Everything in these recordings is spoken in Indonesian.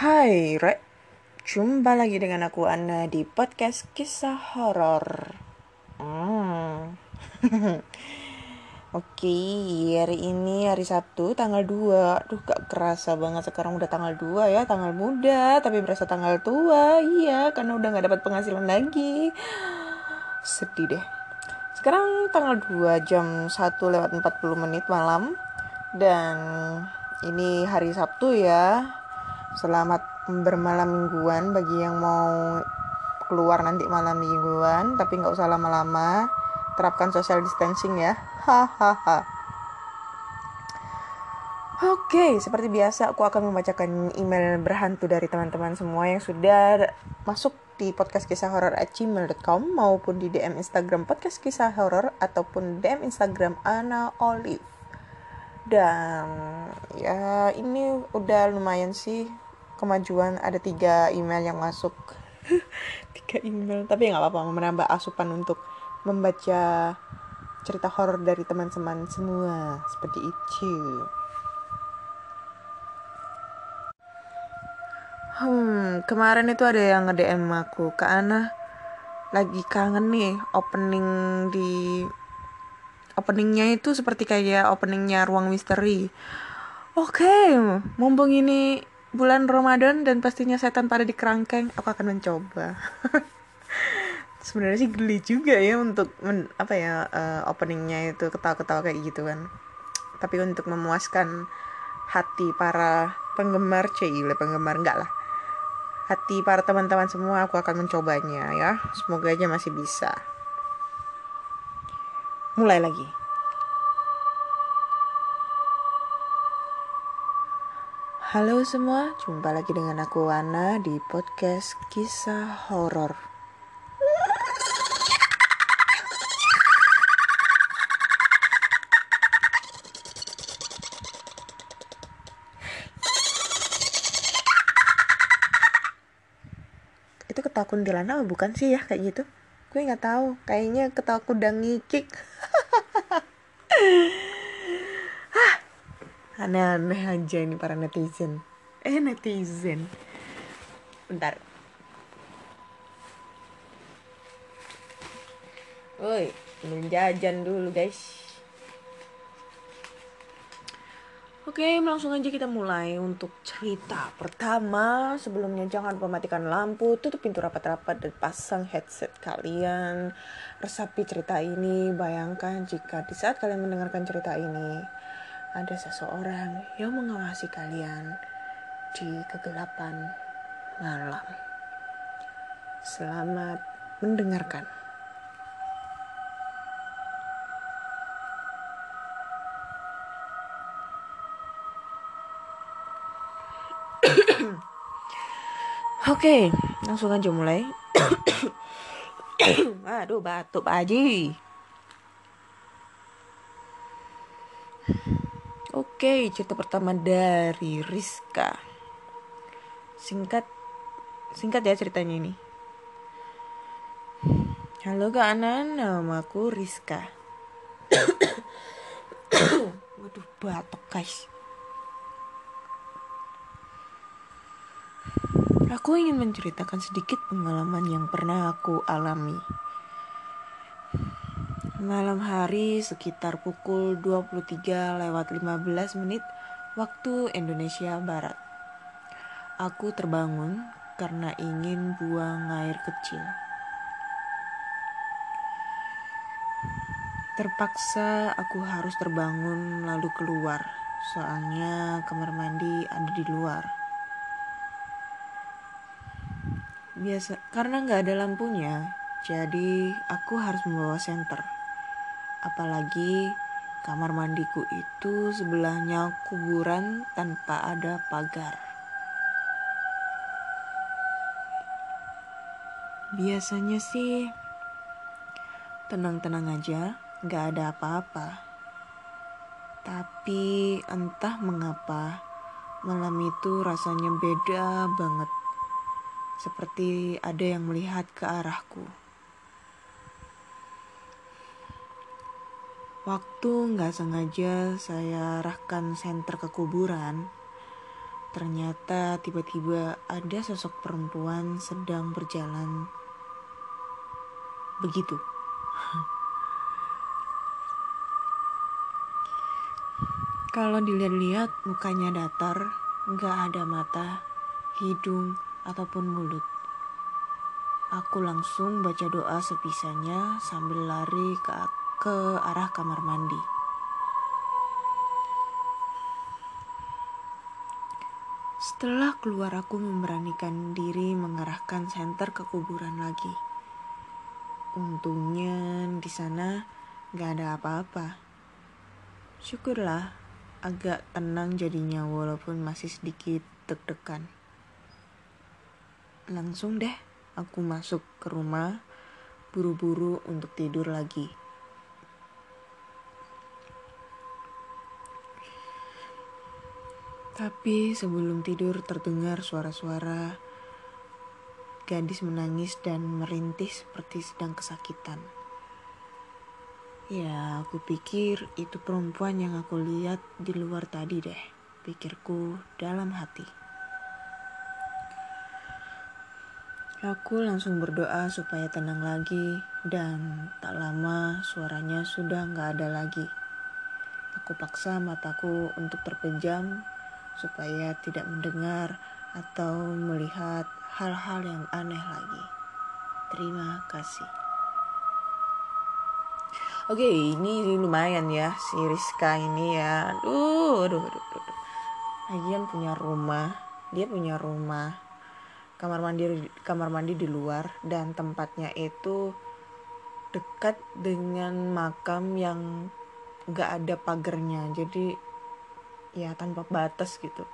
Hai Re, jumpa lagi dengan aku Anna di podcast kisah horor. Hmm. Oke, hari ini hari Sabtu tanggal 2 Duh gak kerasa banget sekarang udah tanggal 2 ya Tanggal muda tapi berasa tanggal tua. Iya karena udah gak dapat penghasilan lagi. Sedih deh. Sekarang tanggal 2 jam 1 lewat 40 menit malam. Dan ini hari Sabtu ya Selamat bermalam mingguan bagi yang mau keluar nanti malam mingguan Tapi gak usah lama-lama terapkan social distancing ya. Hahaha. Oke, seperti biasa aku akan membacakan email berhantu dari teman-teman semua yang sudah masuk di podcast kisah horor gmail.com maupun di DM Instagram podcast kisah horor ataupun DM Instagram Ana Olive. Dan ya ini udah lumayan sih kemajuan. Ada tiga email yang masuk. Tiga email tapi nggak apa-apa menambah asupan untuk membaca cerita horor dari teman-teman semua. Seperti itu. Hmm, kemarin itu ada yang nge-DM aku, Kak Ana lagi kangen nih opening di openingnya itu seperti kayak openingnya ruang misteri. Oke, okay, mumpung ini bulan Ramadan dan pastinya setan pada di kerangkeng, aku akan mencoba. sebenarnya sih geli juga ya untuk men, apa ya uh, openingnya itu ketawa-ketawa kayak gitu kan tapi untuk memuaskan hati para penggemar cile penggemar enggak lah hati para teman-teman semua aku akan mencobanya ya semoga aja masih bisa mulai lagi Halo semua, jumpa lagi dengan aku Wana di podcast kisah horor. itu ketawa kuntilanak bukan sih ya kayak gitu gue nggak tahu. Kayaknya ketawa kuda ngikik. Aneh-aneh aja ini para netizen. Eh netizen. Bentar. Woi belum jajan dulu guys Oke, langsung aja kita mulai untuk cerita pertama. Sebelumnya jangan lupa matikan lampu, tutup pintu rapat-rapat dan pasang headset kalian. Resapi cerita ini. Bayangkan jika di saat kalian mendengarkan cerita ini ada seseorang yang mengawasi kalian di kegelapan malam. Selamat mendengarkan. Oke, langsung aja mulai. Aduh, batuk Haji. Oke, cerita pertama dari Rizka. Singkat singkat ya ceritanya ini. Halo Kak Anan, namaku Rizka. Waduh, batuk guys. Aku ingin menceritakan sedikit pengalaman yang pernah aku alami. Malam hari sekitar pukul 23 lewat 15 menit waktu Indonesia Barat. Aku terbangun karena ingin buang air kecil. Terpaksa aku harus terbangun lalu keluar, soalnya kamar mandi ada di luar. Biasa karena nggak ada lampunya Jadi aku harus membawa senter. Apalagi kamar mandiku itu sebelahnya kuburan tanpa ada pagar. Biasanya sih tenang-tenang aja, gak ada apa-apa. Tapi entah mengapa malam itu rasanya beda banget. Seperti ada yang melihat ke arahku. Waktu nggak sengaja saya arahkan senter ke kuburan, ternyata tiba-tiba ada sosok perempuan sedang berjalan begitu. Kalau dilihat-lihat mukanya datar, nggak ada mata, hidung, ataupun mulut. Aku langsung baca doa sebisanya sambil lari ke ke arah kamar mandi. Setelah keluar aku memberanikan diri mengarahkan senter ke kuburan lagi. Untungnya di sana gak ada apa-apa. Syukurlah agak tenang jadinya walaupun masih sedikit deg-degan. Langsung deh aku masuk ke rumah buru-buru untuk tidur lagi. Tapi sebelum tidur terdengar suara-suara gadis menangis dan merintih seperti sedang kesakitan. Ya, aku pikir itu perempuan yang aku lihat di luar tadi deh, pikirku dalam hati. Aku langsung berdoa supaya tenang lagi dan tak lama suaranya sudah nggak ada lagi. Aku paksa mataku untuk terpejam supaya tidak mendengar atau melihat hal-hal yang aneh lagi. Terima kasih. Oke, ini lumayan ya si Rizka ini ya. Aduh, aduh, aduh, aduh. Lagian punya rumah, dia punya rumah. Kamar mandi kamar mandi di luar dan tempatnya itu dekat dengan makam yang gak ada pagernya. Jadi ya tanpa batas gitu.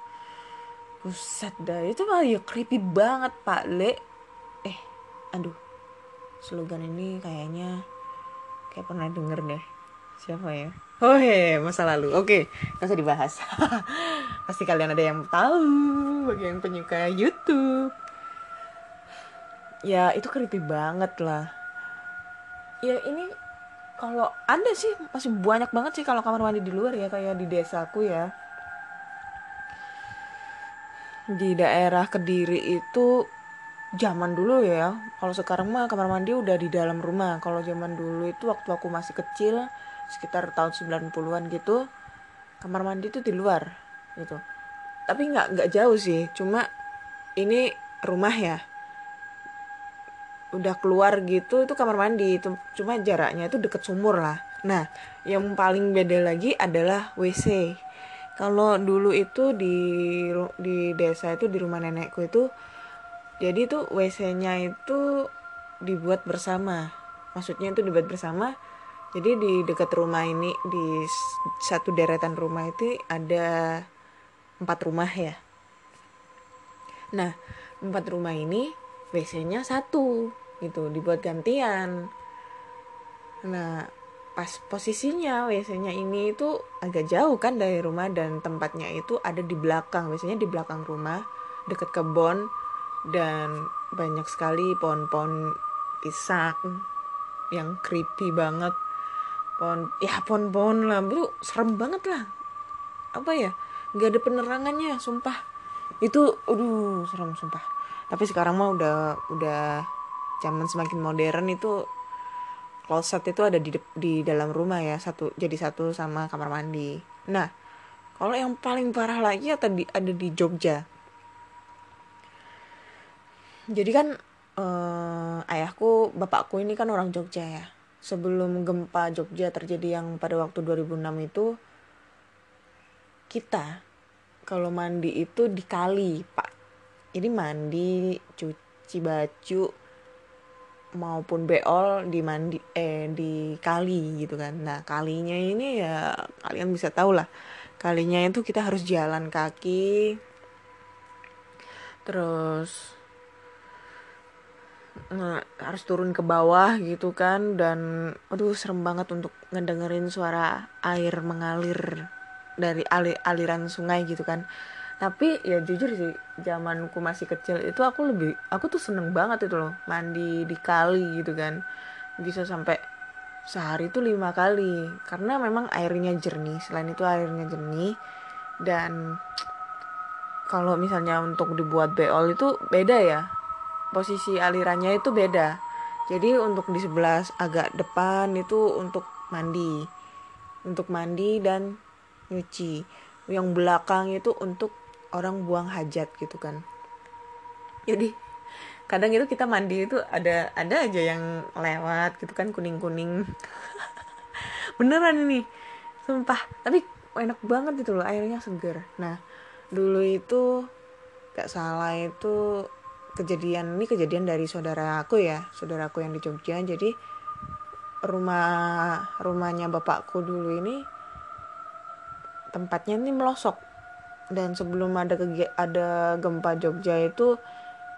Buset dah itu mah ya creepy banget Pak Le. Eh aduh. Slogan ini kayaknya kayak pernah denger deh. Siapa ya? Oh he masa lalu. Oke okay, usah dibahas. Pasti kalian ada yang tahu bagi yang penyuka YouTube ya itu creepy banget lah. Ya ini kalau ada sih masih banyak banget sih kalau kamar mandi di luar ya kayak di desaku ya. Di daerah Kediri itu zaman dulu ya. Kalau sekarang mah kamar mandi udah di dalam rumah. Kalau zaman dulu itu waktu aku masih kecil sekitar tahun 90-an gitu kamar mandi itu di luar gitu. Tapi nggak nggak jauh sih. Cuma ini rumah ya udah keluar gitu itu kamar mandi. Itu cuma jaraknya itu deket sumur lah. Nah yang paling beda lagi adalah WC kalau dulu itu di di desa itu di rumah nenekku itu jadi itu WC-nya itu dibuat bersama. Maksudnya itu dibuat bersama. Jadi di dekat rumah ini di satu deretan rumah itu ada empat rumah ya. Nah empat rumah ini WC-nya satu gitu dibuat gantian. Nah pas posisinya WC-nya ini itu agak jauh kan dari rumah dan tempatnya itu ada di belakang biasanya di belakang rumah deket kebun dan banyak sekali pohon-pohon pisang yang creepy banget. Pohon ya pohon-pohon lah itu serem banget lah. Apa ya? Nggak ada penerangannya sumpah. Itu aduh serem sumpah. Tapi sekarang mah udah udah zaman semakin modern itu kloset itu ada di di dalam rumah ya satu jadi satu sama kamar mandi. Nah kalau yang paling parah lagi ada di ada di Jogja. Jadi kan eh, ayahku bapakku ini kan orang Jogja ya. Sebelum gempa Jogja terjadi yang pada waktu 2006 itu kita kalau mandi itu di kali pak. Jadi mandi cuci baju maupun beol di mandi eh di kali gitu kan. Nah kalinya ini ya kalian bisa tahu lah. Kalinya itu kita harus jalan kaki. Terus nah, harus turun ke bawah gitu kan. Dan aduh serem banget untuk ngedengerin suara air mengalir dari alir aliran sungai gitu kan tapi ya jujur sih zamanku masih kecil itu aku lebih aku tuh seneng banget itu loh mandi di kali gitu kan. Bisa sampai sehari itu lima kali. Karena memang airnya jernih selain itu airnya jernih dan kalau misalnya untuk dibuat beol itu beda ya. Posisi alirannya itu beda. Jadi untuk di sebelah agak depan itu untuk mandi. Untuk mandi dan nyuci. Yang belakang itu untuk orang buang hajat gitu kan. Jadi kadang itu kita mandi itu ada ada aja yang lewat gitu kan kuning kuning beneran ini sumpah. Tapi enak banget itu loh airnya seger. Nah dulu itu gak salah itu kejadian ini kejadian dari saudara aku ya saudaraku yang di Jogja. Jadi rumah rumahnya bapakku dulu ini tempatnya ini melosok dan sebelum ada ada gempa Jogja itu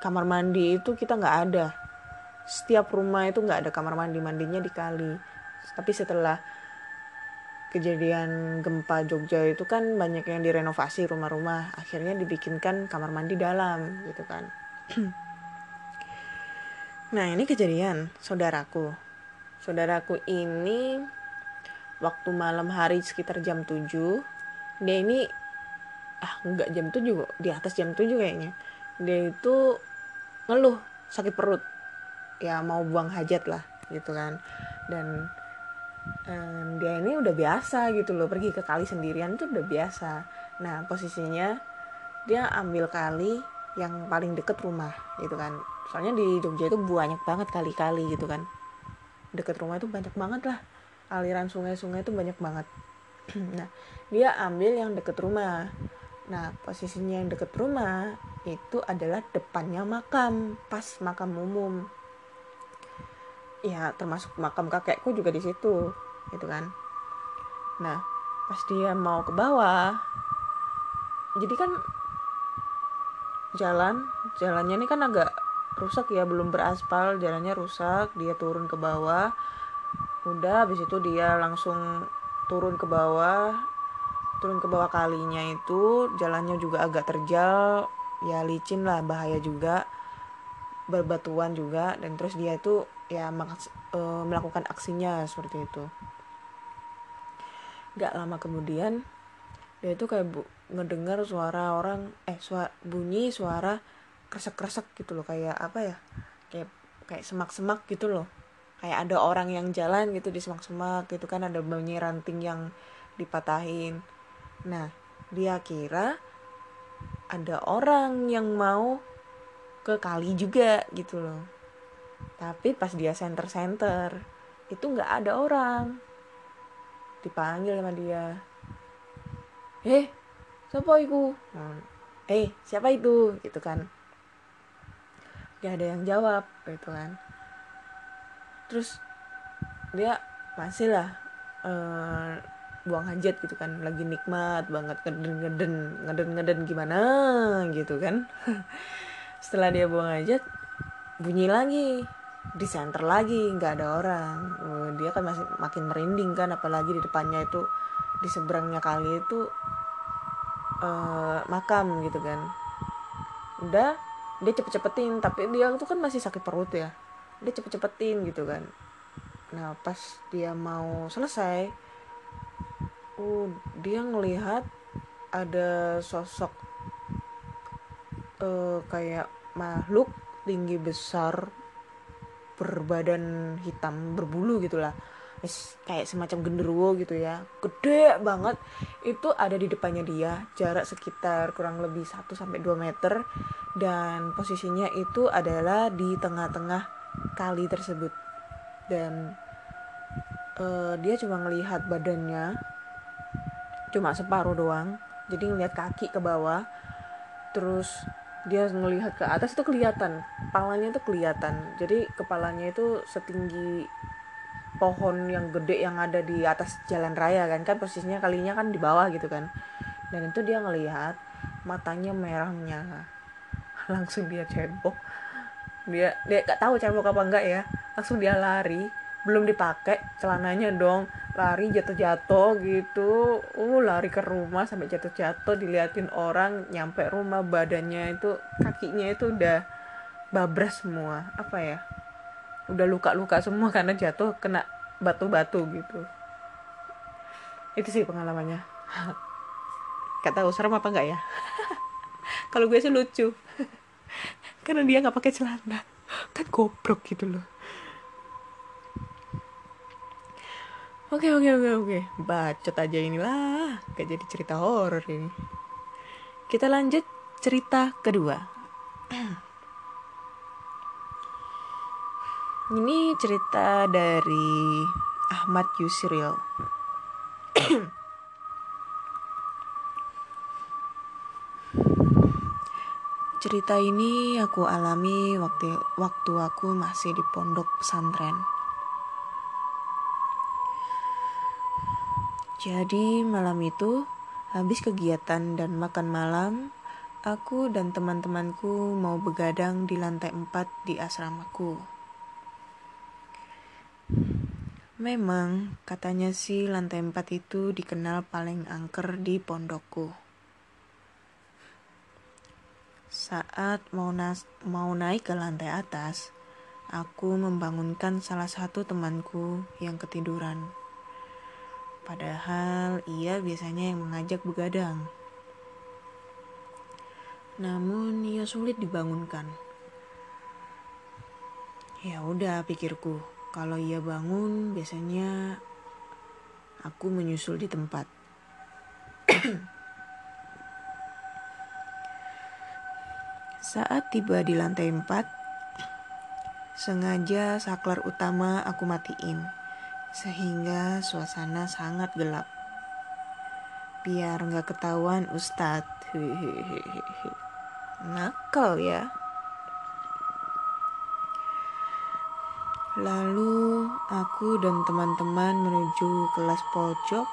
kamar mandi itu kita nggak ada. Setiap rumah itu nggak ada kamar mandi mandinya di kali tapi setelah kejadian gempa Jogja itu kan banyak yang direnovasi rumah-rumah. Akhirnya dibikinkan kamar mandi dalam gitu kan. Nah ini kejadian saudaraku. Saudaraku ini waktu malam hari sekitar jam 7 dia ini ah nggak jam 7 kok. Di atas jam 7 kayaknya. Dia itu ngeluh sakit perut. Ya mau buang hajat lah gitu kan. Dan um, dia ini udah biasa gitu loh. Pergi ke kali sendirian tuh udah biasa. Nah posisinya dia ambil kali yang paling deket rumah gitu kan. Soalnya di Jogja itu banyak banget kali-kali gitu kan. Deket rumah itu banyak banget lah. Aliran sungai-sungai itu banyak banget. Nah dia ambil yang deket rumah Nah, posisinya yang deket rumah itu adalah depannya makam, pas makam umum. Ya, termasuk makam kakekku juga di situ, gitu kan. Nah, pas dia mau ke bawah, jadi kan jalan, jalannya ini kan agak rusak ya, belum beraspal, jalannya rusak, dia turun ke bawah. Udah habis itu dia langsung turun ke bawah, turun ke bawah kalinya itu jalannya juga agak terjal ya licin lah bahaya juga berbatuan juga dan terus dia itu ya e, melakukan aksinya seperti itu. Gak lama kemudian dia itu kayak bu, ngedengar suara orang eh suara, bunyi suara kresek-kresek gitu loh kayak apa ya kayak kayak semak-semak gitu loh. Kayak ada orang yang jalan gitu di semak-semak gitu kan ada bunyi ranting yang dipatahin Nah, dia kira ada orang yang mau ke kali juga gitu loh. Tapi pas dia center-center, itu nggak ada orang. Dipanggil sama dia. Eh, siapa itu? Hmm. Eh, siapa itu? Gitu kan. Gak ada yang jawab gitu kan. Terus dia masih lah uh, buang hajat gitu kan. Lagi nikmat banget ngeden ngeden ngeden ngeden gimana gitu kan. Setelah dia buang hajat bunyi lagi di center lagi nggak ada orang. Oh, dia kan masih makin merinding kan apalagi di depannya itu di seberangnya kali itu uh, makam gitu kan. Udah dia cepet-cepetin tapi dia tuh kan masih sakit perut ya. Dia cepet-cepetin gitu kan. Nah pas dia mau selesai uh, dia ngelihat ada sosok uh, kayak makhluk tinggi besar berbadan hitam berbulu gitulah. Kayak semacam genderuwo gitu ya. Gede banget. Itu ada di depannya dia jarak sekitar kurang lebih 1 sampai 2 meter. Dan posisinya itu adalah di tengah-tengah kali tersebut. Dan uh, dia cuma ngelihat badannya cuma separuh doang. Jadi ngeliat kaki ke bawah terus dia ngelihat ke atas itu kelihatan kepalanya itu kelihatan. Jadi kepalanya itu setinggi pohon yang gede yang ada di atas jalan raya kan kan posisinya kalinya kan di bawah gitu kan. Dan itu dia ngelihat matanya merahnya. Langsung dia cebok. Dia dia gak tahu cebok apa enggak ya. Langsung dia lari belum dipakai celananya dong lari jatuh-jatuh gitu. Uh lari ke rumah sampai jatuh-jatuh diliatin orang nyampe rumah badannya itu kakinya itu udah babras semua. Apa ya? Udah luka-luka semua karena jatuh kena batu-batu gitu. Itu sih pengalamannya. Tahu serem apa enggak ya? Kalau gue sih lucu. Karena dia nggak pakai celana. Kan goblok gitu loh Oke oke oke oke, bacot aja inilah, gak jadi cerita horor ini. Kita lanjut cerita kedua. ini cerita dari Ahmad Yusril. cerita ini aku alami waktu waktu aku masih di pondok pesantren. Jadi malam itu habis kegiatan dan makan malam, aku dan teman-temanku mau begadang di lantai 4 di asramaku. Memang katanya sih lantai 4 itu dikenal paling angker di pondokku. Saat mau, nas mau naik ke lantai atas, aku membangunkan salah satu temanku yang ketiduran. Padahal ia biasanya yang mengajak begadang. Namun ia sulit dibangunkan. Ya udah pikirku, kalau ia bangun biasanya aku menyusul di tempat. Saat tiba di lantai 4, sengaja saklar utama aku matiin sehingga suasana sangat gelap. Biar nggak ketahuan Ustadz. Nakal ya. Lalu aku dan teman-teman menuju kelas pojok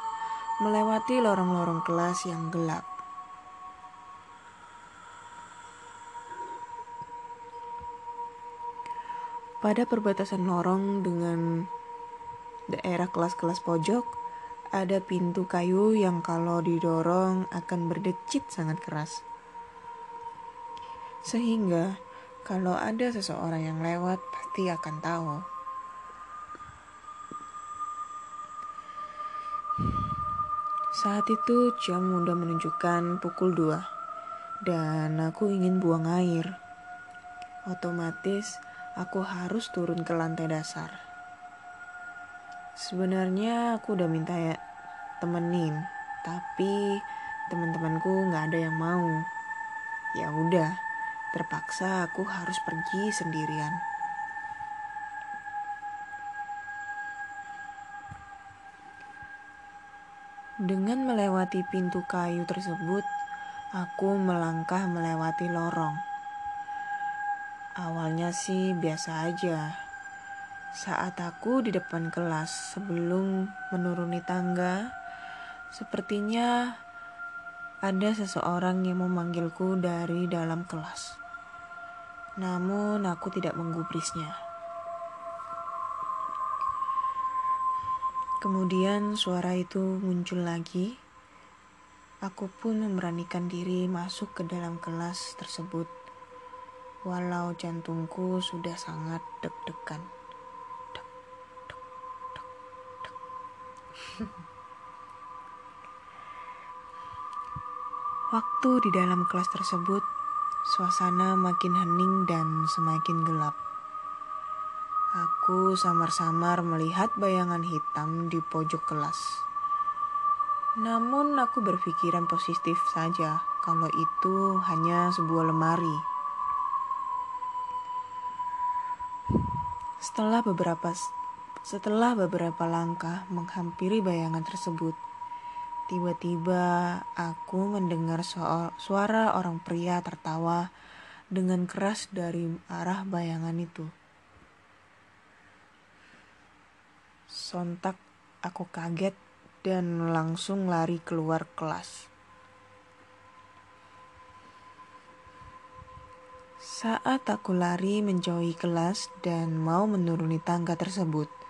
melewati lorong-lorong kelas yang gelap. Pada perbatasan lorong dengan daerah kelas-kelas pojok, ada pintu kayu yang kalau didorong akan berdecit sangat keras. Sehingga kalau ada seseorang yang lewat pasti akan tahu. Saat itu jam udah menunjukkan pukul 2 dan aku ingin buang air. Otomatis aku harus turun ke lantai dasar. Sebenarnya aku udah minta ya temenin, tapi teman-temanku nggak ada yang mau. Ya udah, terpaksa aku harus pergi sendirian. Dengan melewati pintu kayu tersebut, aku melangkah melewati lorong. Awalnya sih biasa aja, saat aku di depan kelas sebelum menuruni tangga, sepertinya ada seseorang yang memanggilku dari dalam kelas. Namun aku tidak menggubrisnya. Kemudian suara itu muncul lagi. Aku pun memberanikan diri masuk ke dalam kelas tersebut, walau jantungku sudah sangat deg-degan. Waktu di dalam kelas tersebut, suasana makin hening dan semakin gelap. Aku samar-samar melihat bayangan hitam di pojok kelas. Namun aku berpikiran positif saja kalau itu hanya sebuah lemari. Setelah beberapa setelah beberapa langkah menghampiri bayangan tersebut, tiba-tiba aku mendengar suara orang pria tertawa dengan keras dari arah bayangan itu. Sontak aku kaget dan langsung lari keluar kelas. Saat aku lari menjauhi kelas dan mau menuruni tangga tersebut,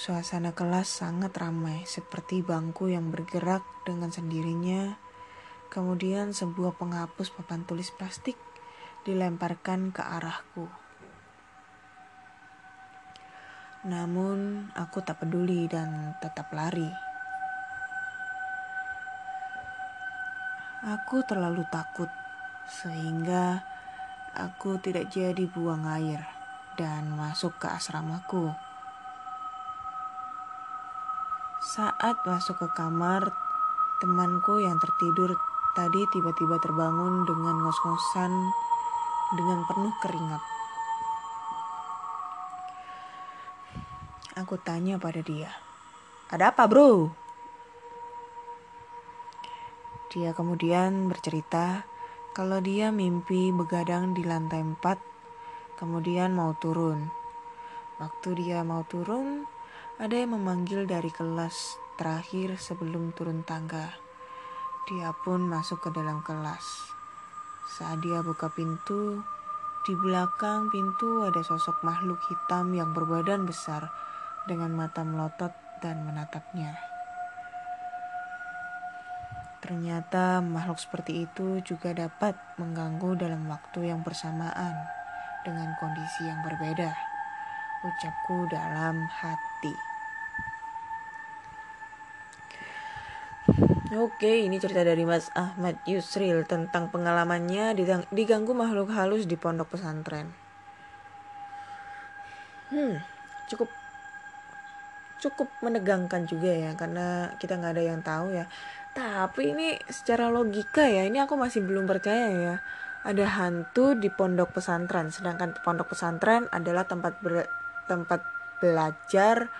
suasana kelas sangat ramai, seperti bangku yang bergerak dengan sendirinya. Kemudian, sebuah penghapus papan tulis plastik dilemparkan ke arahku. Namun, aku tak peduli dan tetap lari. Aku terlalu takut, sehingga aku tidak jadi buang air dan masuk ke asramaku. Saat masuk ke kamar, temanku yang tertidur tadi tiba-tiba terbangun dengan ngos-ngosan dengan penuh keringat. Aku tanya pada dia, "Ada apa, bro?" Dia kemudian bercerita kalau dia mimpi begadang di lantai 4, kemudian mau turun. Waktu dia mau turun, ada yang memanggil dari kelas terakhir sebelum turun tangga. Dia pun masuk ke dalam kelas. Saat dia buka pintu, di belakang pintu ada sosok makhluk hitam yang berbadan besar dengan mata melotot dan menatapnya. Ternyata makhluk seperti itu juga dapat mengganggu dalam waktu yang bersamaan dengan kondisi yang berbeda. Ucapku dalam hati. Oke, ini cerita dari Mas Ahmad Yusril tentang pengalamannya diganggu makhluk halus di pondok pesantren. Hmm, cukup cukup menegangkan juga ya karena kita nggak ada yang tahu ya tapi ini secara logika ya ini aku masih belum percaya ya ada hantu di pondok pesantren sedangkan pondok pesantren adalah tempat ber, tempat belajar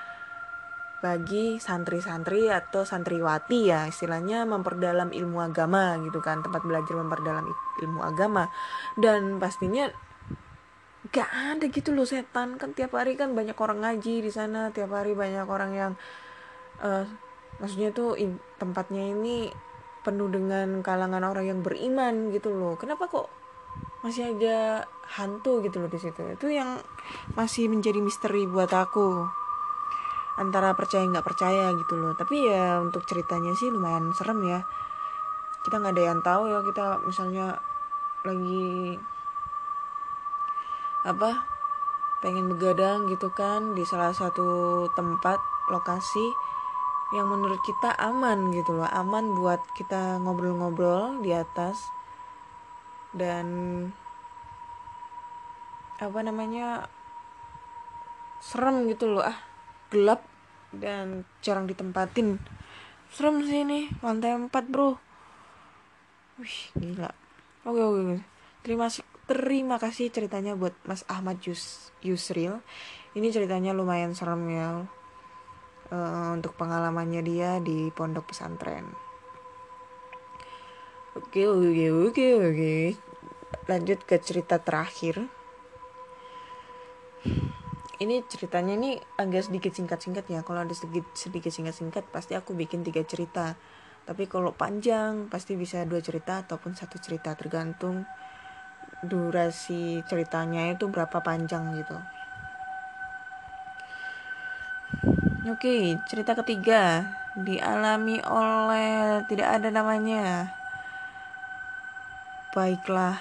bagi santri-santri atau santriwati ya istilahnya memperdalam ilmu agama gitu kan tempat belajar memperdalam ilmu agama. Dan pastinya gak ada gitu loh setan kan tiap hari kan banyak orang ngaji di sana tiap hari banyak orang yang uh, maksudnya tuh tempatnya ini penuh dengan kalangan orang yang beriman gitu loh. Kenapa kok masih ada hantu gitu loh di situ? Itu yang masih menjadi misteri buat aku antara percaya nggak percaya gitu loh. Tapi ya untuk ceritanya sih lumayan serem ya. Kita nggak ada yang tahu ya kita misalnya lagi apa pengen begadang gitu kan di salah satu tempat lokasi yang menurut kita aman gitu loh. Aman buat kita ngobrol-ngobrol di atas. Dan apa namanya serem gitu loh. Ah gelap dan jarang ditempatin. Serem sih ini lantai 4 bro. Wih gila. Oke oke terima kasih terima kasih ceritanya buat Mas Ahmad Yus Yusril. Ini ceritanya lumayan serem ya. Uh, untuk pengalamannya dia di pondok pesantren. Oke oke oke oke. Lanjut ke cerita terakhir ini ceritanya ini agak sedikit singkat-singkat ya kalau ada sedikit sedikit singkat-singkat pasti aku bikin tiga cerita tapi kalau panjang pasti bisa dua cerita ataupun satu cerita tergantung durasi ceritanya itu berapa panjang gitu. Oke, cerita ketiga dialami oleh tidak ada namanya. Baiklah.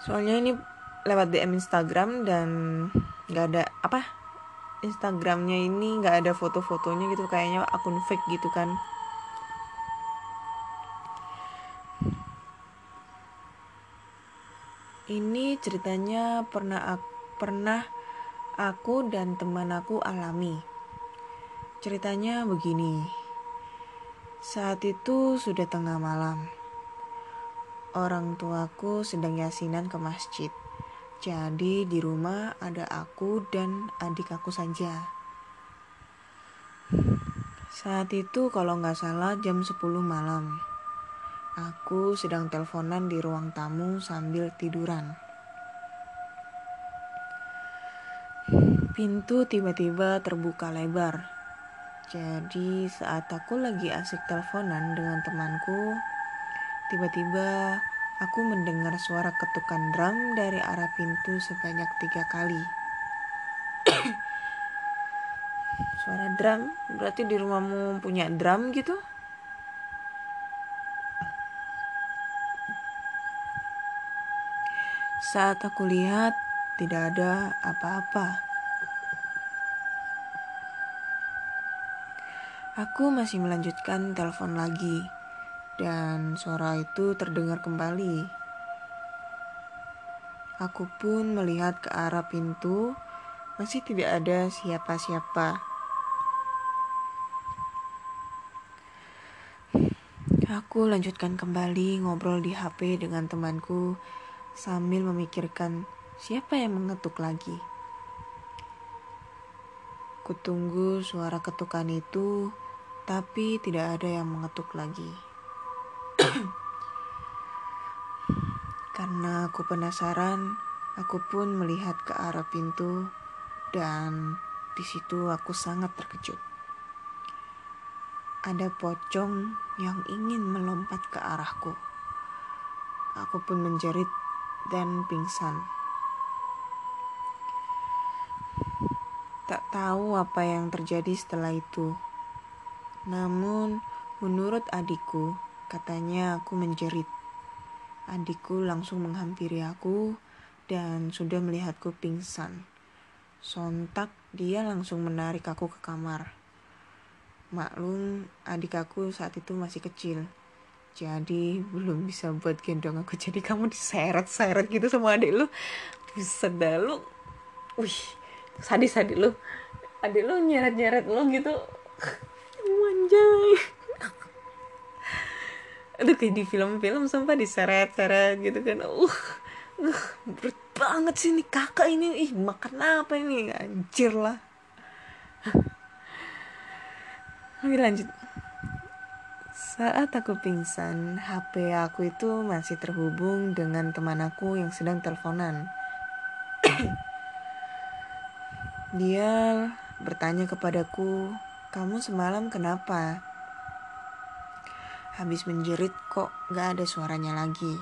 Soalnya ini lewat DM Instagram dan nggak ada apa Instagramnya ini nggak ada foto-fotonya gitu kayaknya akun fake gitu kan. Ini ceritanya pernah pernah aku dan teman aku alami. Ceritanya begini. Saat itu sudah tengah malam. Orang tuaku sedang yasinan ke masjid. Jadi di rumah ada aku dan adik aku saja. Saat itu kalau nggak salah jam 10 malam. Aku sedang teleponan di ruang tamu sambil tiduran. Pintu tiba-tiba terbuka lebar. Jadi saat aku lagi asik teleponan dengan temanku, tiba-tiba aku mendengar suara ketukan drum dari arah pintu sebanyak tiga kali. suara drum? Berarti di rumahmu punya drum gitu? Saat aku lihat, tidak ada apa-apa. Aku masih melanjutkan telepon lagi, dan suara itu terdengar kembali. Aku pun melihat ke arah pintu, masih tidak ada siapa-siapa. Aku lanjutkan kembali ngobrol di HP dengan temanku sambil memikirkan siapa yang mengetuk lagi. Kutunggu suara ketukan itu, tapi tidak ada yang mengetuk lagi. Karena aku penasaran, aku pun melihat ke arah pintu dan di situ aku sangat terkejut. Ada pocong yang ingin melompat ke arahku. Aku pun menjerit dan pingsan. Tak tahu apa yang terjadi setelah itu. Namun, menurut adikku, katanya aku menjerit. Adikku langsung menghampiri aku dan sudah melihatku pingsan. Sontak dia langsung menarik aku ke kamar. Maklum, adik aku saat itu masih kecil. Jadi belum bisa buat gendong aku. Jadi kamu diseret-seret gitu sama adik lu. Bisa dah lu. Wih sadis adik lu. Adik lu nyeret-nyeret lu gitu. Manjai aduh kayak di film-film sumpah diseret-seret gitu kan. Uh, uh berat banget sih nih kakak ini. Ih makan apa ini? Anjir lah. Oke lanjut. Saat aku pingsan, HP aku itu masih terhubung dengan teman aku yang sedang teleponan. Dia bertanya kepadaku, "Kamu semalam kenapa?" Habis menjerit kok gak ada suaranya lagi.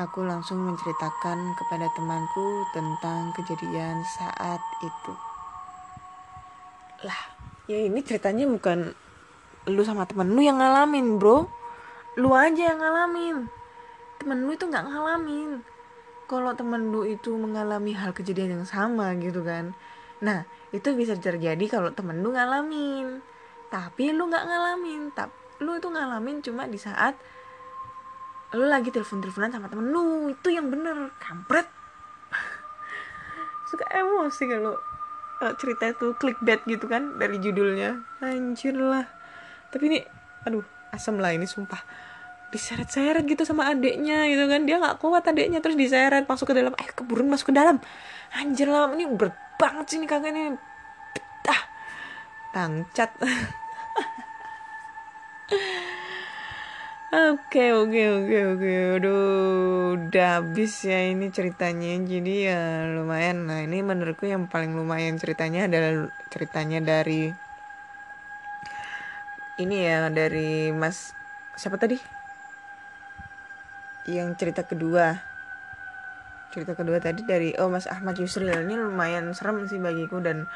Aku langsung menceritakan kepada temanku tentang kejadian saat itu. Lah, ya ini ceritanya bukan lu sama temen lu yang ngalamin bro. Lu aja yang ngalamin. Temen lu itu nggak ngalamin. Kalau temen lu itu mengalami hal kejadian yang sama gitu kan. Nah itu bisa terjadi kalau temen lu ngalamin tapi lu nggak ngalamin. Tapi lu itu ngalamin cuma di saat lu lagi telepon-teleponan sama temen lu. Itu yang bener. Kampret. Suka emosi kalau uh, cerita itu clickbait gitu kan dari judulnya. Anjir lah. Tapi ini aduh asem lah ini sumpah. Diseret-seret gitu sama adiknya gitu kan. Dia nggak kuat adiknya terus diseret masuk ke dalam. Eh keburu masuk ke dalam. Anjir lah ini berat banget sih ini kakak ini. Ah tangcat Oke oke oke oke Aduh udah habis ya ini ceritanya Jadi ya lumayan Nah ini menurutku yang paling lumayan ceritanya adalah ceritanya dari ini ya dari Mas siapa tadi? Yang cerita kedua. Cerita kedua tadi dari oh Mas Ahmad Yusril ini lumayan serem sih bagiku dan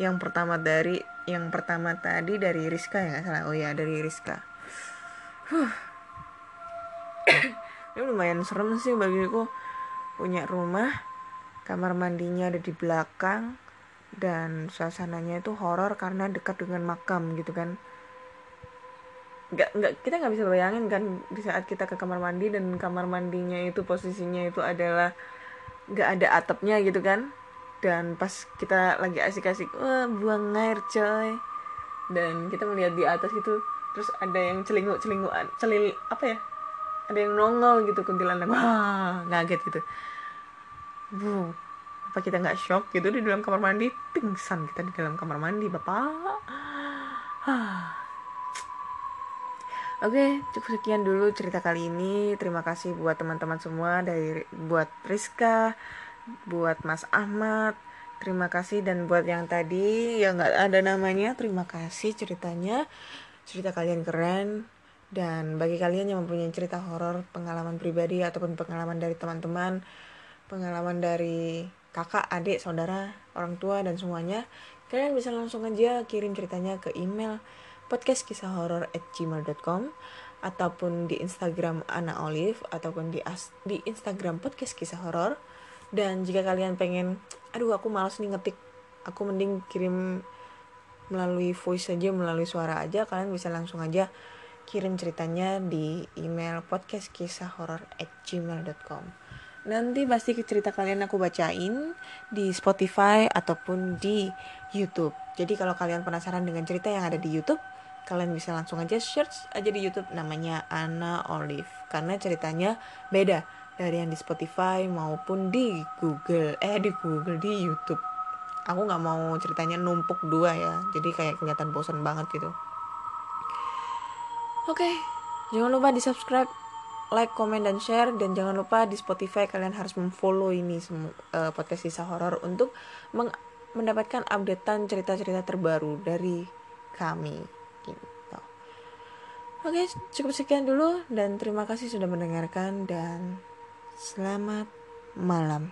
yang pertama dari yang pertama tadi dari Rizka ya nggak salah. Oh ya dari Rizka. Huh. Ini lumayan serem sih bagiku. Punya rumah kamar mandinya ada di belakang dan suasananya itu horor karena dekat dengan makam gitu kan. Nggak nggak kita nggak bisa bayangin kan di saat kita ke kamar mandi dan kamar mandinya itu posisinya itu adalah nggak ada atapnya gitu kan. Dan pas kita lagi asik-asik wah buang air coy. Dan kita melihat di atas gitu terus ada yang celinguk celingukan celil apa ya ada yang nongol gitu kuntilanak wah ngaget gitu bu apa kita nggak shock gitu di dalam kamar mandi pingsan kita di dalam kamar mandi bapak Oke, cukup sekian dulu cerita kali ini. Terima kasih buat teman-teman semua dari buat Rizka, buat Mas Ahmad. Terima kasih dan buat yang tadi yang nggak ada namanya, terima kasih ceritanya. Cerita kalian keren dan bagi kalian yang mempunyai cerita horor, pengalaman pribadi ataupun pengalaman dari teman-teman, pengalaman dari kakak, adik, saudara, orang tua dan semuanya, kalian bisa langsung aja kirim ceritanya ke email podcast kisah horor at gmail.com ataupun di Instagram Ana Olive ataupun di as di Instagram podcast kisah horor dan jika kalian pengen aduh aku malas nih ngetik aku mending kirim melalui voice aja melalui suara aja kalian bisa langsung aja kirim ceritanya di email podcast kisah horor at gmail.com nanti pasti cerita kalian aku bacain di Spotify ataupun di YouTube. Jadi kalau kalian penasaran dengan cerita yang ada di YouTube kalian bisa langsung aja search aja di YouTube namanya Anna Olive. Karena ceritanya beda dari yang di Spotify maupun di Google eh di Google di YouTube. Aku nggak mau ceritanya numpuk dua ya. Jadi kayak kelihatan bosan banget gitu oke jangan lupa di subscribe like, comment, dan share. Dan jangan lupa di Spotify kalian harus memfollow ini semua uh, podcast kisah horor untuk mendapatkan updatean cerita-cerita terbaru dari kami. Gitu. Oke cukup sekian dulu dan terima kasih sudah mendengarkan dan selamat malam